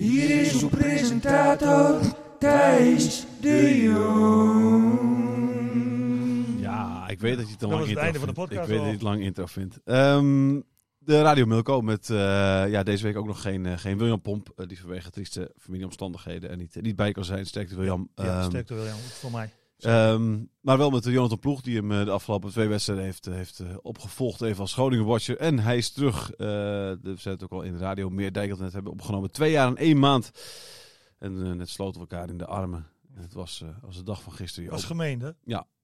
Hier is uw presentator Thijs de Jong. Ja, ik weet dat je het lang intro van de podcast Ik weet dat je al. het lang intro vindt. Ehm, de Radio Milko met eh, ja, deze week ook nog geen, eh, geen William Pomp. eh, die vanwege trieste familieomstandigheden en niet, niet bij kan zijn. Sterkte William. Ja, Ehm, sterkte William, voor mij. Ehm, maar wel met de Jonathan Ploeg die hem eh, de afgelopen twee wedstrijden heeft, eh, heeft eh, opgevolgd. Even als Groningen Watcher. En hij is terug. we zeiden het ook al in de radio. Meer net hebben opgenomen. Twee jaar en één maand. En net sloten we elkaar in de armen. En het was als de dag van gisteren. Dat was gemeend, hè?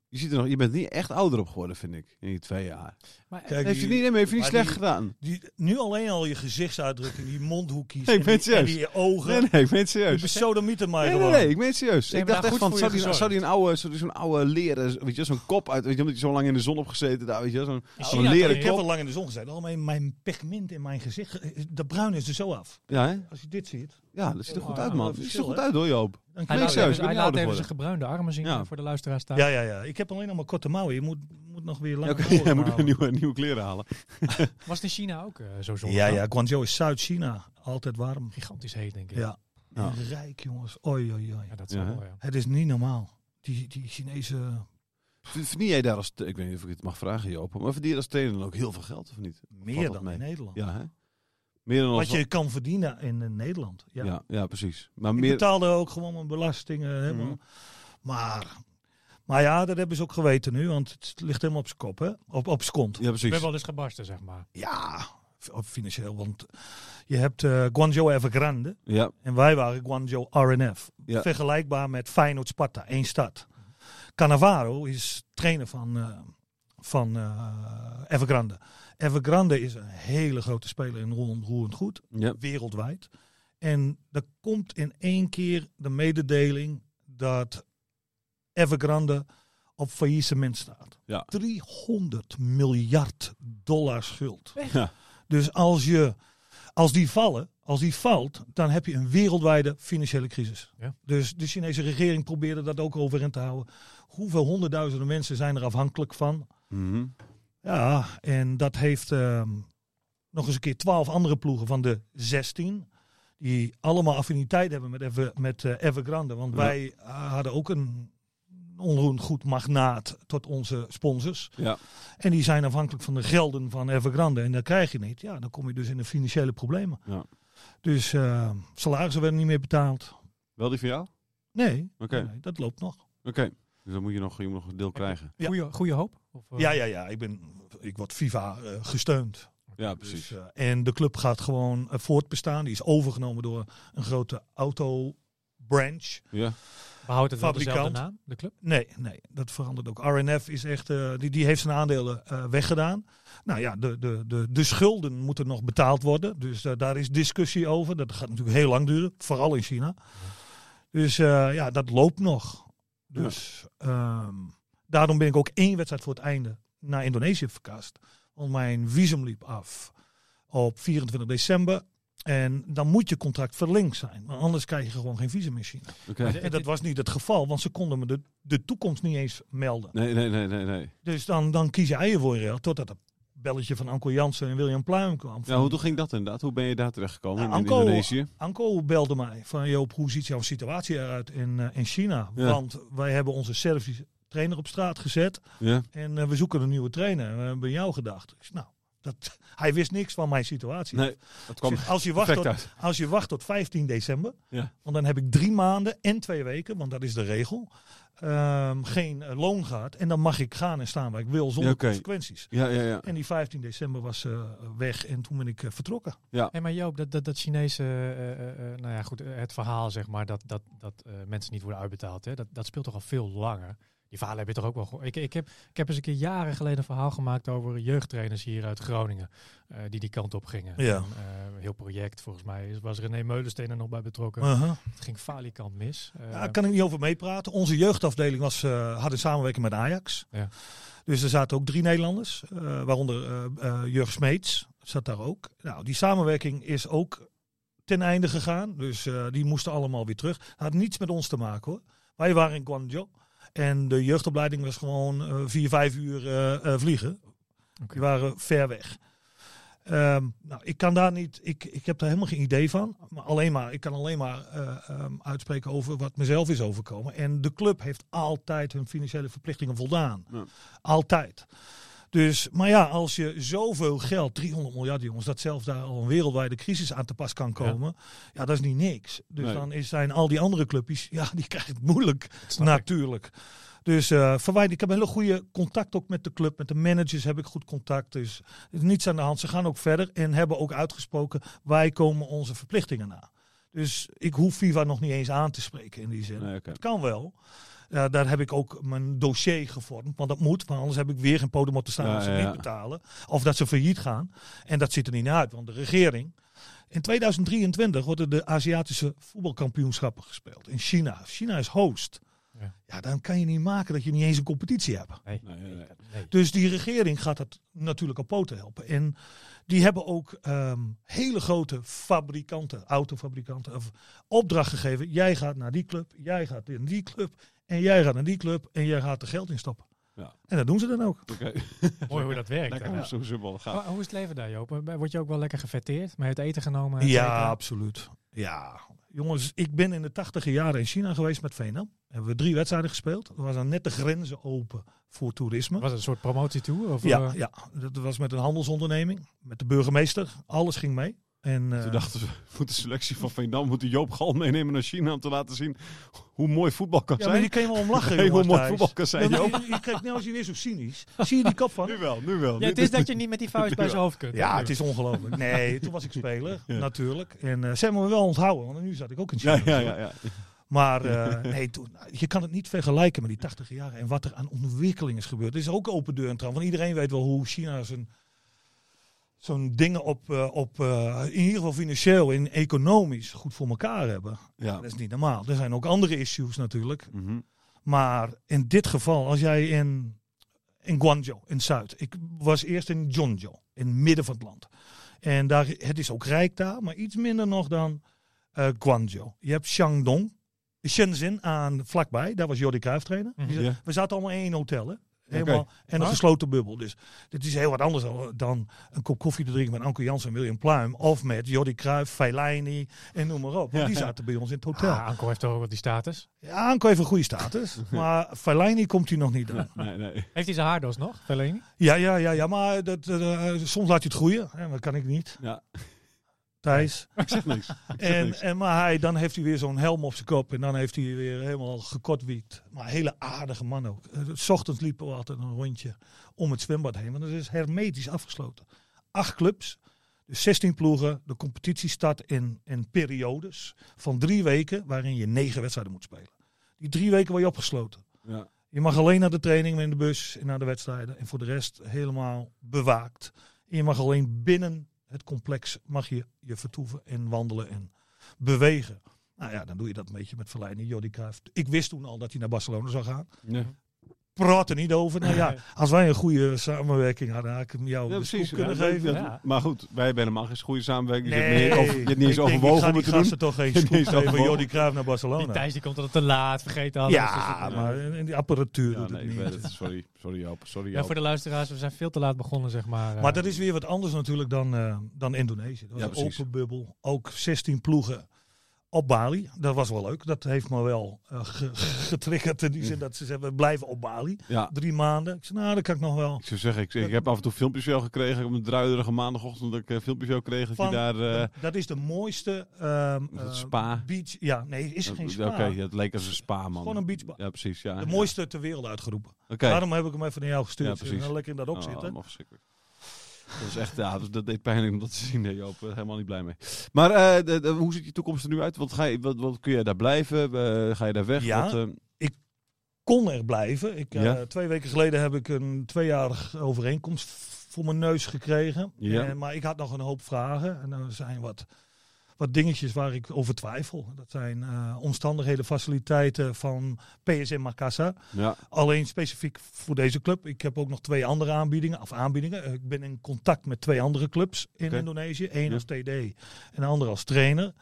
Je, ziet er nog, je bent niet echt ouder op geworden, vind ik. In die twee jaar. Maar Kijk, Heeft je niet, nee, heeft je niet maar slecht die- gedaan. Die, nu alleen al je gezichtsuitdrukking, die mondhoekjes Nee, en, ik ben die, en serieus. die ogen. Nee, nee, ik meen het Je serieus. besodemieten mij Nee, nee, nee, ik meen het serieus. Ik dacht echt van, zou je die, zou die gezorgd. een oude, zo'n oude leren, weet je, zo'n kop uit, weet je, omdat hij zo lang in de zon opgezeten daar, weet je, zo'n China leren Ik heb al lang in de zon gezeten. Al mijn, mijn pigment in mijn gezicht, eh, de bruin is er zo af. Ja, hè? Als je dit ziet, Ja, dat ziet er goed Ja, uit, man. dat ziet er goed uit, hoor, Joop. Hij laat, serieus, hij laat even zijn gebruinde armen zien Ja. voor de luisteraars staan. Ja, ja, ja. Ik heb alleen nog maar korte mouwen. Je moet, moet nog weer Ja, lange oké, mouwen Jij moet houden. nieuwe, nieuwe kleren halen. Was het in China ook eh, zo zonnig? Ja, ja. Guangzhou is Zuid-China. Altijd warm. Gigantisch heet, denk ik. Ja. Ja. En rijk, jongens. Oei, oei, oei. Ja, dat Ja, is wel, ja. Het is niet normaal. Die, die Chinese... Vind vind jij daar als, ik weet niet of ik het mag vragen, Joop, maar verdien je als trainer dan ook heel veel geld, of niet? Meer dan mee? in Nederland. Ja, hè? Meer dan als... Wat je kan verdienen in Nederland. Ja. ja. ja, precies. Maar Ik meer... betaalde ook gewoon mijn belastingen. Mhm. maar- Maar, ja, dat hebben ze ook geweten nu. Want het ligt helemaal op zijn kop, hè? Op, op zijn kont. Ja, precies. ben wel eens gebarsten, zeg maar. Ja, financieel. Want je hebt eh Guangzhou Evergrande. Ja, En wij waren Guangzhou RNF. Ja. Vergelijkbaar met Feyenoord Sparta, één stad. Cannavaro is trainer van, eh, van eh, Evergrande. Evergrande is een hele grote speler in roerend, goed, ja. wereldwijd. En er komt in één keer de mededeling dat Evergrande op faillissement staat. Ja. 300 miljard dollar schuld. Ja. Dus als, je, als die vallen, als die valt, dan heb je een wereldwijde financiële crisis. Ja. Dus de Chinese regering probeerde dat ook overeind te houden. Hoeveel honderdduizenden mensen zijn er afhankelijk van? Mhm. Ja, en dat heeft ehm, nog eens een keer twaalf andere ploegen van de 16. Die allemaal affiniteit hebben met, Ever, met eh, Evergrande. Want Ja. wij eh, hadden ook een onroerend goed magnaat tot onze sponsors. Ja. En die zijn afhankelijk van de gelden van Evergrande. En dat krijg je niet. Ja, dan kom je dus in de financiële problemen. Ja. Dus eh salarissen werden niet meer betaald. Wel die van jou? Nee, Oké. nee, dat loopt nog. Oké. Dus dan moet je nog, je moet nog een deel krijgen. Ja. Goeie, goeie hoop? Of, eh, Ja, ja, ja. Ik, ben, ik word FIFA eh, gesteund. Ja, precies. Dus, eh, en de club gaat gewoon voortbestaan. Die is overgenomen door een grote auto-branch. Ja. Behoudt het wel dezelfde naam, de club? Nee, nee, dat verandert ook. RNF is echt, eh, die, die heeft zijn aandelen eh, weggedaan. Nou ja, de, de, de, de schulden moeten nog betaald worden. Dus daar is discussie over. Dat gaat natuurlijk heel lang duren, vooral in China. Dus eh, ja, dat loopt nog. Dus ehm, daarom ben ik ook één wedstrijd voor het einde naar Indonesië verkast. Want mijn visum liep af op 24 december. En dan moet je contract verlengd zijn. Want anders krijg je gewoon geen visum in China. Oké. Maar En dat was niet het geval, want ze konden me de, de toekomst niet eens melden. Nee, nee, nee, nee, nee. Dus dan, dan kies je eieren voor je totdat het belletje van Anko Jansen en William Pluim kwam. Ja, hoe hoe ging dat inderdaad? Hoe ben je daar terechtgekomen Nou, in Anko- Indonesië? Anko belde mij van Joop, hoe ziet jouw situatie eruit in, eh, in China? Ja. Want wij hebben onze Servische trainer op straat gezet Ja. en eh, we zoeken een nieuwe trainer. We hebben jou gedacht. Nou, Dat, hij wist niks van mijn situatie. Nee, dat kwam als, je wacht tot, uit. als je wacht tot 15 december, Ja. want dan heb ik drie maanden en twee weken, want dat is de regel, ehm, geen eh, loon gehad. En dan mag ik gaan en staan waar ik wil zonder Ja, consequenties. Ja, ja, ja. En die 15 december was eh, weg en toen ben ik eh, vertrokken. Hey, maar Joop, dat, dat, dat Chinese, eh, eh, eh, nou ja, goed, het verhaal zeg maar, dat, dat, dat eh, mensen niet worden uitbetaald, hè, dat, dat speelt toch al veel langer. Die verhalen heb je toch ook wel gehoord. Ik, ik, heb, ik heb eens een keer jaren geleden een verhaal gemaakt over jeugdtrainers hier uit Groningen, eh, die die kant op gingen. Ja. En, eh, een heel project, volgens mij was René Meulensteen er nog bij betrokken. Uh-huh. Het ging falikant mis. Eh, daar kan ik niet over meepraten. Onze jeugdafdeling was, eh, had een samenwerking met Ajax. Ja. Dus er zaten ook drie Nederlanders, eh, waaronder eh eh, Jurg Smeets zat daar ook. Nou, die samenwerking is ook ten einde gegaan. Dus eh, die moesten allemaal weer terug. Had niets met ons te maken hoor. Wij waren in Guangzhou. En de jeugdopleiding was gewoon eh, vier, vijf uur eh, eh, vliegen. Die waren ver weg. Ehm, nou, ik kan daar niet, ik, ik heb daar helemaal geen idee van. Maar alleen maar, ik kan alleen maar eh, ehm, uitspreken over wat mezelf is overkomen. En de club heeft altijd hun financiële verplichtingen voldaan. Ja. Altijd. Dus, maar ja, als je zoveel geld, 300 miljard jongens, dat zelfs daar al een wereldwijde crisis aan te pas kan komen, ja, dat is niet niks. Dus Nee. dan is, zijn al die andere clubjes, ja, die krijgen het moeilijk ik. natuurlijk. Dus eh verwijder, ik heb een hele goede contact ook met de club. Met de managers heb ik goed contact. Dus er is niets aan de hand. Ze gaan ook verder en hebben ook uitgesproken, wij komen onze verplichtingen na. Dus ik hoef FIFA nog niet eens aan te spreken in die zin. Nee. Het kan wel. Ja, daar heb ik ook mijn dossier gevormd. Want dat moet, want anders heb ik weer geen podium te staan Ja, als ze ja, niet betalen. Of dat ze failliet gaan. En dat ziet er niet naar uit, want de regering... In 2023 worden de Aziatische voetbalkampioenschappen gespeeld in China. China is host. Ja. Ja, dan kan je niet maken dat je niet eens een competitie hebt. Nee. Nee, nee. Dus die regering gaat dat natuurlijk op poten helpen. En die hebben ook ehm, hele grote fabrikanten, autofabrikanten, of opdracht gegeven. Jij gaat naar die club, jij gaat naar die club en jij gaat naar die club en jij gaat er geld in stoppen. Ja. En dat doen ze dan ook. Oké. Mooi hoe dat werkt. Lekker zo'n voetbal gaat. Hoe is het leven daar, Joop? Word je ook wel lekker gefetteerd? Maar het eten genomen? Ja, absoluut. Ja, jongens, ik ben in de tachtige jaren in China geweest met Venam. Hebben we drie wedstrijden gespeeld. Er waren net de grenzen open voor toerisme. Was het een soort promotietour? Of, Ja, eh, ja, dat was met een handelsonderneming, met de burgemeester. Alles ging mee. En, eh, Toen dachten we, moet de selectie van Veendam, moet Joop Gal meenemen naar China om te laten zien hoe mooi voetbal kan ja, maar zijn. die kan je wel om lachen, Hey, hoe mooi voetbal kan zijn, Joop. je, je kijkt nou als je weer zo cynisch. Zie je die kop van? Nu wel, nu wel. Ja, het is dat je niet met die vuist bij zijn hoofd kunt. Ja, het is ongelooflijk. Nee, toen was ik speler, Ja. natuurlijk. En eh, ze hebben me wel onthouden, want nu zat ik ook in China. Ja, ja, ja. ja. Maar eh, nee, toen, je kan het niet vergelijken met die 80 jaren en wat er aan ontwikkeling is gebeurd. Er is ook open deur en trouw. Want iedereen weet wel hoe China zijn zo'n dingen op, eh, op eh, in ieder geval financieel en economisch goed voor elkaar hebben. ja. Dat is niet normaal. Er zijn ook andere issues natuurlijk. Mhm. Maar in dit geval, als jij in, in Guangzhou, in Zuid. Ik was eerst in Zhongzhou, in het midden van het land. En daar, het is ook rijk daar, maar iets minder nog dan eh Guangzhou. Je hebt Shandong, Shenzhen aan vlakbij. Daar was Jordi Cruijff trainer. Mhm. We zaten allemaal in één hotel, hè? Helemaal, En een Ah. gesloten bubbel. Dus dit is heel wat anders dan- dan een kop koffie te drinken met Anko Jansen en William Pluim. Of met Jordi Cruijff, Fellaini en noem maar op. Want Ja, die zaten bij ons in het hotel. Ah, Anko heeft toch ook wel die status? Ja, Anko heeft een goede status. maar Fellaini komt hij nog niet aan. Nee, nee. Heeft hij zijn haardos nog, Fellaini? Ja, ja, ja, ja maar dat, eh, soms laat je het groeien. Ja, dat kan ik niet. Ja, Thijs. ik zeg niks. Ik zeg En, niks. en, maar hij, dan heeft hij weer zo'n helm op zijn kop. En dan heeft hij weer helemaal gekotwiekt. Maar een hele aardige man ook. Eh, S ochtends liepen we altijd een rondje om het zwembad heen. Want het is hermetisch afgesloten. Acht clubs. Dus 16 ploegen. De competitie start in, in periodes van drie weken. Waarin je negen wedstrijden moet spelen. Die drie weken word je opgesloten. Ja. Je mag alleen naar de training in de bus en naar de wedstrijden. En voor de rest helemaal bewaakt. En je mag alleen binnen het complex mag je, je vertoeven en wandelen en bewegen. Nou ja, dan doe je dat een beetje met verleiding. Jordi Cruijff. Ik wist toen al dat hij naar Barcelona zou gaan. Ja. Praat er niet over. Nou ja, als wij een goede samenwerking hadden, had ik hem jou Ja, precies. kunnen Ja, geven. dat- Ja. Maar goed, wij hebben helemaal geen goede samenwerking. je hebt Nee, niet eens over- je hebt niet eens ik overwogen ik om te doen. gasten toch geen scoop eens geven. Jordi Cruijff naar Die Barcelona. Thijs die komt altijd te laat, vergeet alles. Ja, Dus, maar in die apparatuur Ja, doet nee, het ik niet. het. Sorry, sorry Joop. Sorry Ja, voor de luisteraars, we zijn veel te laat begonnen, zeg maar. Maar eh. dat is weer wat anders natuurlijk dan, eh, dan Indonesië. Dat was Ja, een open bubbel. Ook 16 ploegen. Op Bali. Dat was wel leuk. Dat heeft me wel eh, ge- getriggerd in die zin dat ze zeggen, we blijven op Bali. Ja. Drie maanden. Ik zei, nou, dat kan ik nog wel. Ik zou zeggen, ik, ik heb af en toe filmpjes jou gekregen. Op een druiderige maandagochtend dat ik eh, filmpjes jou kreeg. Dat Van- je daar... eh, dat is de mooiste ehm, Is het eh, spa? beach. Ja, nee, is geen Oké, spa. ja, het leek als een spa, man. Gewoon een beachbar. Ja, precies. Ja, De ja. mooiste ter wereld uitgeroepen. Oké. Daarom heb ik hem even naar jou gestuurd. Ja, precies. Eh, Lekker in dat Oh, opzitten. verschrikkelijk. Dat is echt, ja, dat, deed pijn om dat te zien. Nee, Joop, eh, helemaal niet blij mee. Maar eh, de, de- hoe ziet je toekomst er nu uit? Wat, ga je, wat, wat kun je daar blijven? Eh, ga je daar weg? Ja. Wat, eh, kon er blijven. Ik, Ja. Twee weken geleden heb ik een tweejarig overeenkomst voor mijn neus gekregen. Ja. Maar ik had nog een hoop vragen. En er zijn wat, wat dingetjes waar ik over twijfel. Dat zijn eh, omstandigheden, faciliteiten van PSM Makassar. ja, Alleen specifiek voor deze club. Ik heb ook nog twee andere aanbiedingen. Of aanbiedingen. Eh, Ik ben in contact met twee andere clubs in. Indonesië. Eén Ja. als TD en de andere als trainer.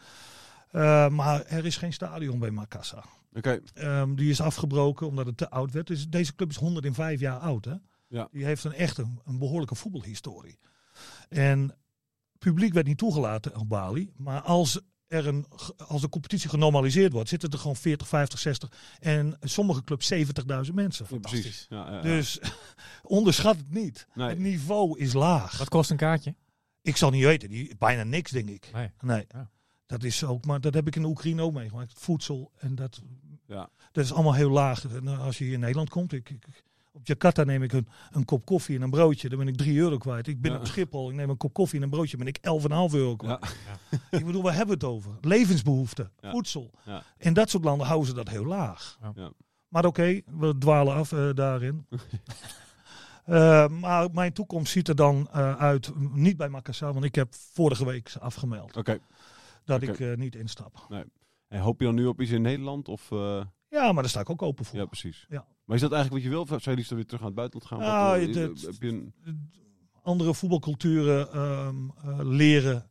Eh, maar er is geen stadion bij Makassar. oké. Ehm, die is afgebroken omdat het te oud werd. Dus deze club is 105 jaar oud. Hè? Ja. Die heeft een echt een, een behoorlijke voetbalhistorie. En publiek werd niet toegelaten op Bali. Maar als, er een, als de competitie genormaliseerd wordt, zitten er gewoon 40, 50, 60 en sommige clubs 70.000 mensen. Ja, precies. Ja, ja, ja. Dus onderschat het niet. Nee. Het niveau is laag. Wat kost een kaartje? Ik zal niet weten, die, bijna niks denk ik. Nee. Nee. Ja. Dat is ook, maar dat heb ik in de Oekraïne ook meegemaakt. Voedsel en dat, Ja. dat is allemaal heel laag. En eh, als je hier in Nederland komt, ik, ik- op Jakarta neem ik een, een kop koffie en een broodje, dan ben ik 3 euro kwijt. Ik ben Ja. op Schiphol, ik neem een kop koffie en een broodje, ben ik 11,5 euro kwijt. Ja. Ik bedoel, waar hebben we het over? Levensbehoeften, Ja. voedsel. Ja. In dat soort landen houden ze dat heel laag. Ja. Ja. Maar oké, we dwalen af eh, daarin. Eh, maar mijn toekomst ziet er dan eh, uit, niet bij Makassar, want ik heb vorige week afgemeld Oké. dat ik eh, niet instap. En hoop je dan nu op iets in Nederland? Of, eh, Ja, maar daar sta ik ook open voor. ja, precies. Ja. Maar is dat eigenlijk wat je wil? Of zou je liefst weer terug naar het buitenland gaan? Ja, Wat, eh, heb je een... Andere voetbalculturen ehm, eh, leren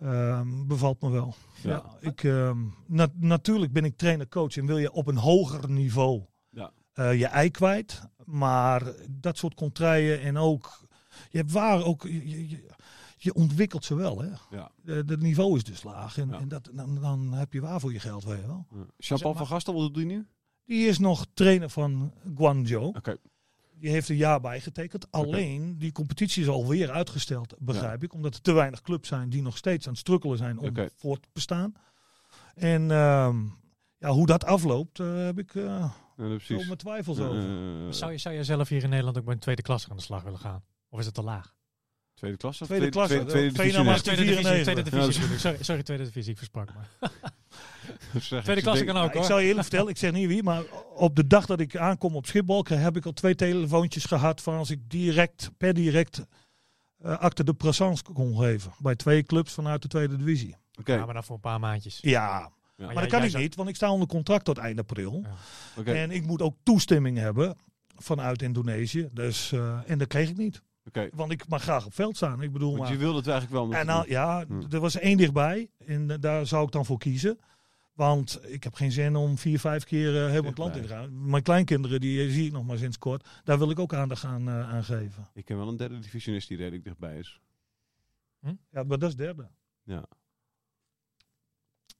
ehm, bevalt me wel. Ja. Ja. ik, ehm, na- natuurlijk ben ik trainer-coach en wil je op een hoger niveau Ja. eh, je ei kwijt. Maar dat soort contraien en ook, je hebt waar ook, je, je- je, ontwikkelt ze wel. Hè? Ja. De- Het niveau is dus laag en, Ja. en dat, dan, dan heb je waar voor je geld, weet je wel. Ja. Jean-Paul van Gastel, wat doet hij nu? Die is nog trainer van Guangzhou. Oké. Die heeft een jaar bijgetekend. Alleen die competitie is alweer uitgesteld, begrijp ik. Omdat er te weinig clubs zijn die nog steeds aan het strukkelen zijn om Oké. voort te bestaan. En ehm, ja, hoe dat afloopt, eh, heb ik eh Ja, wel precies. mijn twijfels Eh, over. eh, Zou je, zou je zelf hier in Nederland ook bij een tweede klasse aan de slag willen gaan? Of is het te laag? Tweede klasse? of Tweede klasse, Tweede, tweede de divisie tweede divisie, 94. tweede divisie Ja, bedoel ik. Sorry, sorry, tweede divisie, ik versprak me. Zeg, Tweede klasse kan ook Ja, ik hoor. zal je eerlijk vertellen, ik zeg niet wie, maar op de dag dat ik aankom op Schiphol, heb ik al twee telefoontjes gehad van als ik direct, per direct, eh acte de présence kon geven. Bij twee clubs vanuit de tweede divisie. Oké, Ja, maar dan voor een paar maandjes. Ja, Ja. maar jij- dat kan ik zou- niet, want ik sta onder contract tot eind april. Ja. En ik moet ook toestemming hebben vanuit Indonesië. Dus, eh, en dat kreeg ik niet. Want ik mag graag op veld staan. Ik bedoel, Want je maar, wilde het eigenlijk wel. en nou, ja, Hmm. er was één dichtbij. En eh, daar zou ik dan voor kiezen. Want ik heb geen zin om vier, vijf keer eh, helemaal het land in te gaan. Mijn kleinkinderen, die eh, zie ik nog maar sinds kort. Daar wil ik ook aandacht aan, eh, aan geven. Ik ken wel een derde divisionist die redelijk dichtbij is. Ja, maar dat is derde. Ja.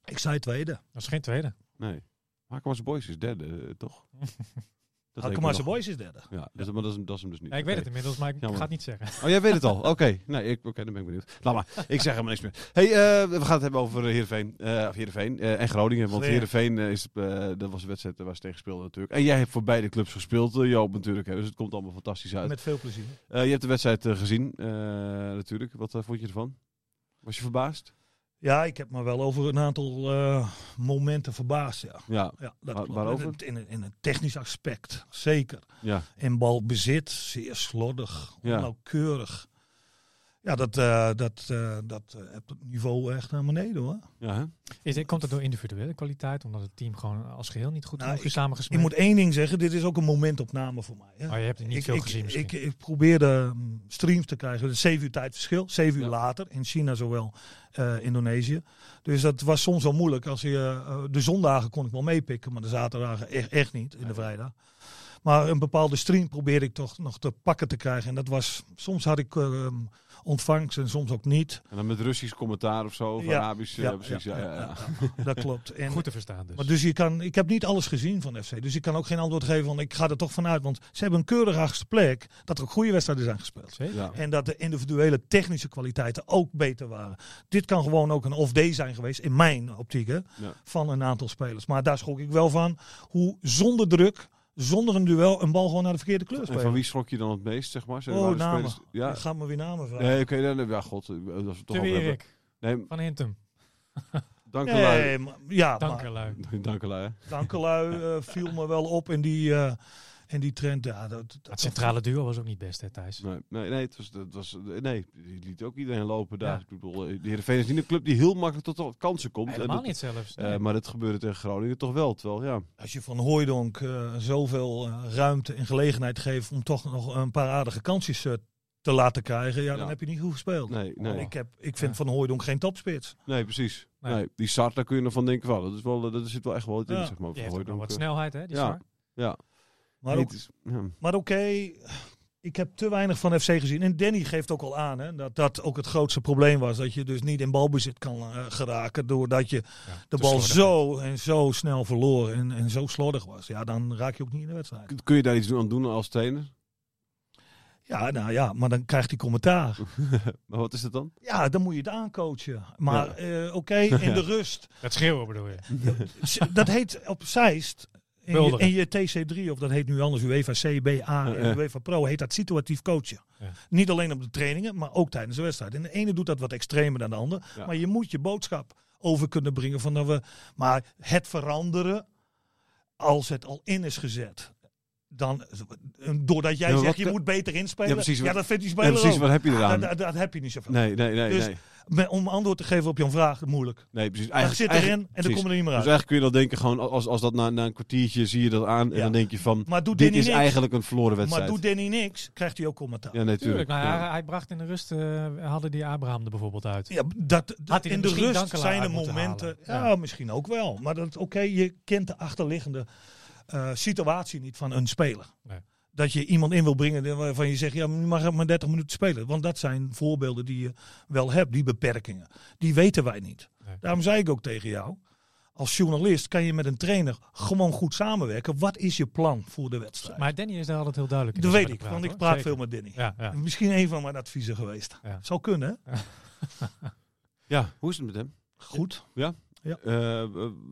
Ik zei tweede. Dat is geen tweede. Nee. Hakemas Boys is derde, eh, toch? Alkmaarse. Boys is derde. Ja, is- maar dat is, dat is hem dus niet. Ja, ik weet het inmiddels, maar ik Jammer. ga het niet zeggen. Oh, jij weet het al. Oké, nee, ik, oké, dan ben ik benieuwd. Laat maar. Ik zeg helemaal niks meer. Hey, eh, we gaan het hebben over Heerenveen, eh of Heerenveen eh, en Groningen. Want. Heerenveen is, dat was de wedstrijd waar ze tegen speelden natuurlijk. En jij hebt voor beide clubs gespeeld, Joop natuurlijk. Hè, dus het komt allemaal fantastisch uit. Met veel plezier. Je hebt de wedstrijd gezien, natuurlijk. Wat vond je ervan? Was je verbaasd? Ja, ik heb me wel over een aantal eh, momenten verbaasd. Ja. Ja, Ja, dat waarover? In, in, in het technisch aspect, zeker. ja. En balbezit, zeer slordig, Ja. nauwkeurig. Ja, dat, eh dat, eh dat eh, hebt het niveau echt naar beneden hoor. ja hè? Is, dit- komt het door individuele kwaliteit? Omdat het team gewoon als geheel niet goed Nou, is Ik moet één ding zeggen, dit is ook een momentopname voor mij. Hè. Oh, je hebt er niet ik, veel ik, gezien misschien. ik, ik probeerde mm, streams te krijgen. Het is zeven uur tijdverschil, zeven uur Ja. later. In China zowel eh Indonesië. Dus dat was soms wel moeilijk. Als je, de zondagen kon ik wel meepikken, maar de zaterdagen echt, echt niet. In de vrijdag. Maar een bepaalde stream probeerde ik toch nog te pakken te krijgen. En dat was, soms had ik ehm, ontvangst en soms ook niet. En dan met Russisch commentaar of zo, of Ja. Arabisch. Ja, precies. Ja, ja, ja. ja, dat klopt. En, Goed te verstaan dus. maar dus je kan, ik heb niet alles gezien van FC. Dus ik kan ook geen antwoord geven van ik ga er toch vanuit. Want ze hebben een keurig achtste plek dat er ook goede wedstrijden zijn gespeeld. En dat de individuele technische kwaliteiten ook beter waren. Dit kan gewoon ook een off-day zijn geweest, in mijn optiek, hè, Ja. van een aantal spelers. Maar daar schrok ik wel van hoe zonder druk, zonder een duel, een bal gewoon naar de verkeerde kleur En spelen. van wie schrok je dan het meest, zeg maar? Zijn Oh, namen. spelers- Ja. Je gaat me weer namen vragen. Nee, oké, nee, nee, ja, god, dat is toch. Erik Nee, van Hintem. dank u Nee, maar- ja, Dank maar er lui. Dank u lui, hè. Dankelui eh, viel me wel op in die, eh, in die trend. Ja, dat, dat, Het centrale duo was ook niet best, hè, Thijs? Nee, nee, nee, het was, het was, nee, die liet ook iedereen lopen daar. Ja. Ik bedoel, eh, de Heerenveen is niet een club die heel makkelijk tot kansen komt. En Helemaal dat- niet zelfs. eh, maar dat gebeurde tegen Groningen toch wel. Terwijl, ja, Als je van Hooijdonk eh, zoveel ruimte en gelegenheid geeft om toch nog een paar aardige kansjes te laten krijgen, ja, dan Ja. heb je niet goed gespeeld. nee, nee, Ik, heb, ik vind Ja. van Hooijdonk geen topspits. nee precies. Nee. Nee. die Sart, daar kun je nog van denken, van, dat, is wel, dat zit wel echt wel iets in, Ja. zeg maar. Die voor heeft ook nog wat snelheid, hè? Die Ja. Sar. Ja, Maar niet ook, is- ja. maar oké, ik heb te weinig van FC gezien. En Danny geeft ook al aan hè, dat dat ook het grootste probleem was. Dat je dus niet in balbezit kan eh, geraken doordat je Ja, de bal slordig. zo en zo snel verloor en, en zo slordig was. Ja, dan raak je ook niet in de wedstrijd. Kun je daar iets aan doen als trainer? Ja, nou ja, maar dan krijgt hij commentaar. maar wat is het dan? Ja, dan moet je het aancoachen. Maar Ja. eh, oké, in de rust. Het schreeuwen bedoel je? dat heet op Zeist. In je, Bulderen. in je TC3, of dat heet nu anders, UEFA C, B, A en Ja. UEFA Pro, heet dat situatief coachen. Ja. Niet alleen op de trainingen, maar ook tijdens de wedstrijd. En de ene doet dat wat extremer dan de ander. Ja. Maar je moet je boodschap over kunnen brengen. Van dat we, maar het veranderen, als het al in is gezet. Dan, doordat jij Ja, zegt, je moet beter inspelen. Ja, precies, dat vindt die Ja, speler precies, ook. wat heb je eraan? Dat, dat, dat heb je niet zoveel. Nee, nee, nee, Dus- nee. Om antwoord te geven op jouw vraag, moeilijk. Nee, precies. Hij Eigenlijk, zit erin en dan kom je er niet meer Dus uit. eigenlijk kun je dan denken, gewoon als, als dat na, na een kwartiertje zie je dat aan en Ja. dan denk je van, maar doet dit Danny is niks, eigenlijk een verloren maar wedstrijd. doet Danny niks, krijgt hij ook commentaar. ja, nee, Tuurlijk. tuurlijk. Nou, ja. hij, hij bracht in de rust, eh hadden die Abraham er bijvoorbeeld uit. Ja, dat, in de rust zijn er momenten. Ja. misschien ook wel. Maar dat oké, je kent de achterliggende eh, situatie niet van een speler. Nee. Dat je iemand in wil brengen waarvan je zegt, ja, je mag maar 30 minuten spelen. Want dat zijn voorbeelden die je wel hebt, die beperkingen. Die weten wij niet. Nee. Daarom zei ik ook tegen jou, als journalist kan je met een trainer gewoon goed samenwerken. Wat is je plan voor de wedstrijd? Maar Danny is daar altijd heel duidelijk in. dat weet ik, want ik praat hoor. veel met Danny. Ja, ja. Misschien een van mijn adviezen geweest. Ja. Zou kunnen, hè? Ja, hoe is het met hem? Goed. Eh, eh,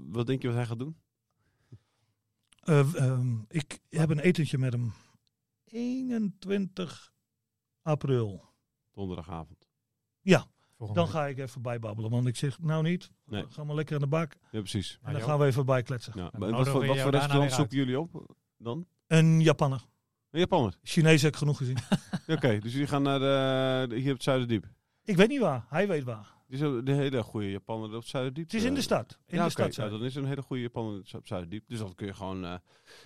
wat denk je wat hij gaat doen? Eh, ehm, ik heb een etentje met hem 21 april. Donderdagavond. Volgende Dan week. ga ik even bijbabbelen. Want ik zeg, nou niet, Nee. ga maar lekker aan de bak. Ja, precies. En Maar dan gaan we even bijkletsen. Ja. wat voor, wat voor restaurant zoeken jullie op dan? Een Japanner. Een Japanner. Chinees heb ik genoeg gezien. Ja, Oké, dus jullie gaan naar de, de- hier op het Zuiderdiep. ik weet niet waar, hij weet waar. Die is een de hele goede Japanner op Zuiderdiep. Het is in de eh, stad. In ja, de stad Ja, dan is er een hele goede Japaner op Zuiderdiep. Dus dan kun je gewoon eh,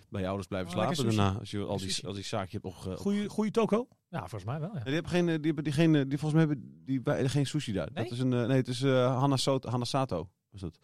bij je ouders blijven Oh, slapen daarna. Als je al die, al die zaakje hebt opge... Goeie, goeie toko. Ja, volgens mij wel. Ja. Die hebben geen, eh, die hebben die geen, die volgens mij hebben die bij- geen sushi daar. Nee? Dat is een, nee, het is Hanasoto, Hanasato. Was dat.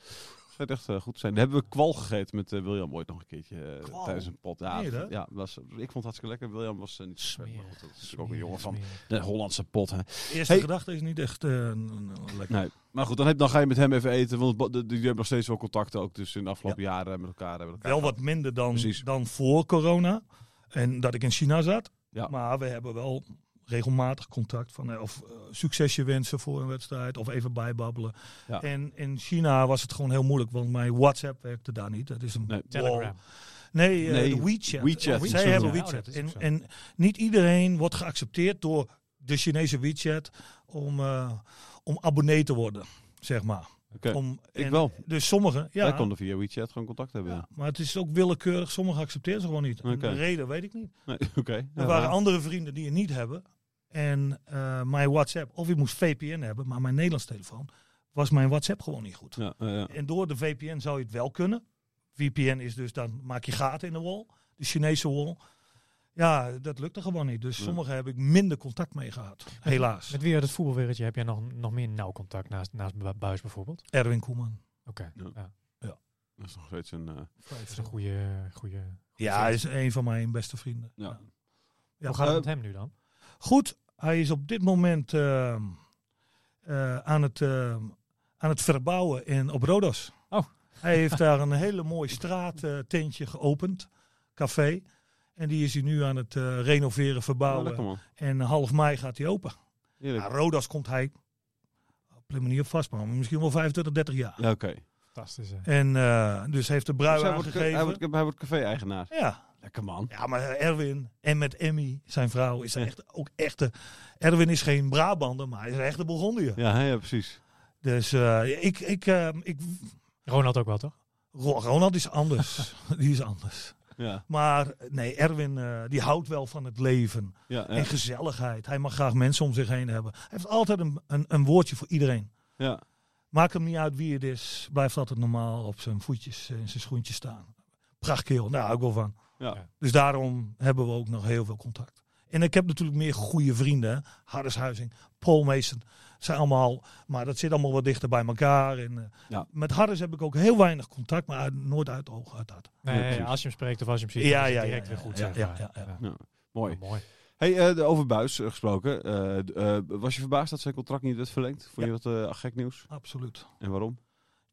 Schijnt echt eh, goed te zijn. Daar hebben we kwal gegeten met eh, William ooit nog een keertje eh, tijdens een pot. Ja, ja was, ik vond het hartstikke lekker. William was niet Smerig. Dat is ook een jongen van de Hollandse pot. Hè. Eerste Hey. gedachte is niet echt lekker. Nee. Maar goed, dan, heb, dan ga je met hem even eten. Want die hebben nog steeds wel contacten ook. Dus in de afgelopen jaren met elkaar. Hebben elkaar Wel wat minder dan, Precies. dan voor corona. En dat ik in China zat. Ja. Maar we hebben wel regelmatig contact. Van, eh, of eh, succesje wensen voor een wedstrijd. Of even bijbabbelen. Ja. En in China was het gewoon heel moeilijk. Want mijn WhatsApp werkte daar niet. Dat is een Nee. Telegram. Nee, eh, Nee, de WeChat. WeChat. Zij WeChat. hebben WeChat. oh, is en, en niet iedereen wordt geaccepteerd door de Chinese WeChat om, eh, om abonnee te worden, zeg maar. Oké. Om, Ik wel. Dus sommigen, ja, Wij konden via WeChat gewoon contact hebben. ja, maar het is ook willekeurig. Sommigen accepteren ze gewoon niet. Oké. De reden weet ik niet. Nee, Oké. Er Ja, waren andere vrienden die het niet hebben. En eh, mijn WhatsApp, of ik moest VPN hebben, maar mijn Nederlands telefoon was mijn WhatsApp gewoon niet goed. Ja, ja, ja. En door de VPN zou je het wel kunnen. VPN is dus dan maak je gaten in de wall, de Chinese wall. Ja, dat lukte gewoon niet. Dus Ja. sommigen heb ik minder contact mee gehad. Helaas. Met wie uit het voetbalwereldje heb jij nog, nog meer nauw contact naast, naast Bu- Buis bijvoorbeeld? Erwin Koeman. Oké. Ja. Ja. Dat is nog steeds een... eh, Dat is een goede, goede, Ja, hij is een van mijn beste vrienden. ja. Ja, Hoe gaat het met hem nu dan? Goed, hij is op dit moment ehm, eh, aan, het, ehm, aan het verbouwen in, op Rodos. Oh. Hij heeft daar een hele mooi straattentje geopend, café. En die is hij nu aan het eh, renoveren, verbouwen. en half mei gaat hij open. Ja, Rodos komt hij op een manier op vast, maar misschien wel 25, 30 jaar. Ja, oké. Fantastisch. hè? En eh, dus heeft de brui Dus hij wordt, aangegeven. hij wordt, hij wordt café-eigenaar. ja. Lekker man. ja, maar Erwin en met Emmy, zijn vrouw, is echt ook echte. Erwin is geen Brabander, maar hij is een echte Burgondiër. Ja, ja, precies. Dus eh, ik, ik, eh, ik, Ronald ook wel, toch? Ro- Ronald is anders. die is anders. Ja, Maar nee, Erwin eh, die houdt wel van het leven ja, ja. en gezelligheid. Hij mag graag mensen om zich heen hebben. Hij heeft altijd een, een, een woordje voor iedereen. ja. Maakt hem niet uit wie het is. Blijft altijd normaal op zijn voetjes en zijn schoentjes staan. Prachtkerel, daar hou ik wel van. Ja. Dus daarom hebben we ook nog heel veel contact. En ik heb natuurlijk meer goede vrienden. Harris Huizing, Paul Mason. Zijn allemaal, maar dat zit allemaal wat dichter bij elkaar. En, eh, Ja. Met Harris heb ik ook heel weinig contact, maar uit- nooit uit oog, uit. Nee, precies. als je hem spreekt of als je hem ziet, Ja, direct ja, weer goed. ja, ja, ja, Mooi. Oh, mooi. Hey, eh, de over Buis eh, gesproken. Eh, eh, was je verbaasd dat zijn contract niet werd verlengd? Vond Ja. je dat eh, gek nieuws? Absoluut. En waarom?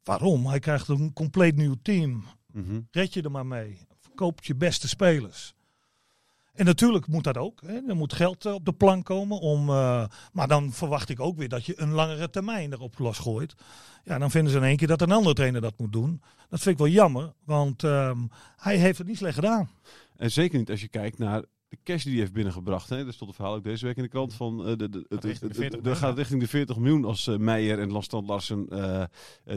Waarom? Hij krijgt een compleet nieuw team. Mhm. Red je er maar mee. Verkoop je beste spelers. En natuurlijk moet dat ook. Hè. Er moet geld eh, op de plank komen. Om, eh, maar dan verwacht ik ook weer dat je een langere termijn erop losgooit. Ja, dan vinden ze in één keer dat een andere trainer dat moet doen. Dat vind ik wel jammer. Want ehm, hij heeft het niet slecht gedaan. En zeker niet als je kijkt naar de cash die hij heeft binnengebracht. Hè. Er stond een verhaal ook deze week in de krant van... eh, de, de, het, richting de het- 40 het- miljoen, gaat richting de 40 miljoen als eh, Meijer en Lastant Larsen eh,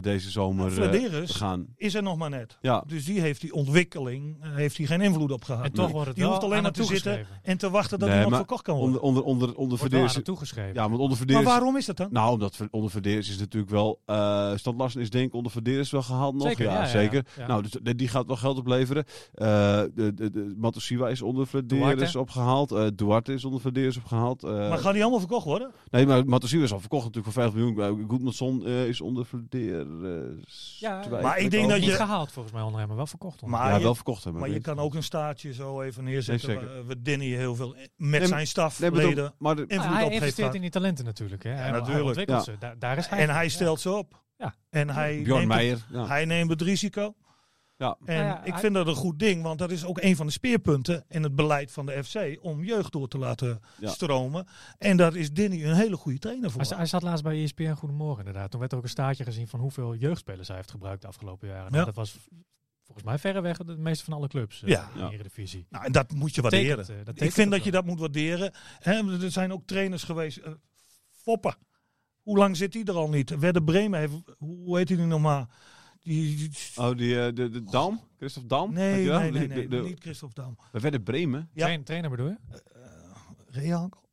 deze zomer eh, Flederis gaan. is er nog maar net. Ja, Dus die heeft die ontwikkeling heeft hij geen invloed op gehad. En toch Nee. wordt het Die hoeft alleen aan maar te zitten en te wachten dat Nee, iemand maar verkocht kan worden. onder, onder, onder, onder Verdeers- toegeschreven. Ja, want onder maar waarom is dat dan? Nou, omdat ver- onder Verdeers is natuurlijk wel... eh Stand Larsen is denk ik onder Verdeers wel gehaald nog. Zeker, ja, ja, ja, zeker. ja. Nou, dus de- die gaat wel geld opleveren. Eh de, de, de, Matosiwa is onder Verdeers Duarte. opgehaald. eh Duarte is onder Verdeers opgehaald. eh, maar gaan die allemaal verkocht worden? Nee, maar Matosiwa is al verkocht natuurlijk voor 5 miljoen. Eh, Goedmanson eh, is onder Verdeers. Ja, maar ik denk dat Niet je- gehaald volgens mij onder hem, maar wel verkocht. onder Maar Ja, je- wel verkocht hebben. Maar je kan ook een staartje zo even neerzetten. Nee, waar Danny heel veel met Nee, zijn staf, maar de, invloed Ah, hij op investeert in die talenten natuurlijk. Hè. Hij- hij natuurlijk. ontwikkelt Ja. ze. Daar, daar is hij. En hij stelt ze op. Ja. En hij Bjorn neemt, het, Meijer. Ja. hij neemt het risico. Ja. En ja, ik vind dat een goed ding, want dat is ook een van de speerpunten in het beleid van de FC om jeugd door te laten Ja. stromen. En daar is Danny een hele goede trainer voor. Hij, hij zat laatst bij ESPN Goedemorgen inderdaad. Toen werd er ook een staartje gezien van hoeveel jeugdspelers hij heeft gebruikt de afgelopen jaren. Nou, dat was volgens mij verreweg de meeste van alle clubs eh, Ja. in de Eredivisie. Nou, en dat moet je Dat waarderen. tekent, eh, dat ik vind dat je dat moet waarderen. Hè, er zijn ook trainers geweest. Foppen. Hoe lang zit hij er al niet? Werder Bremen heeft, hoe heet hij nu nog maar? Die, die- Oh, die, eh, de, de Dam? Christophe Dam? nee, nee, nee, De- nee, de- de- niet Christophe Dam. We werden Bremen. Ja. Train- trainer bedoel je? Rehagel.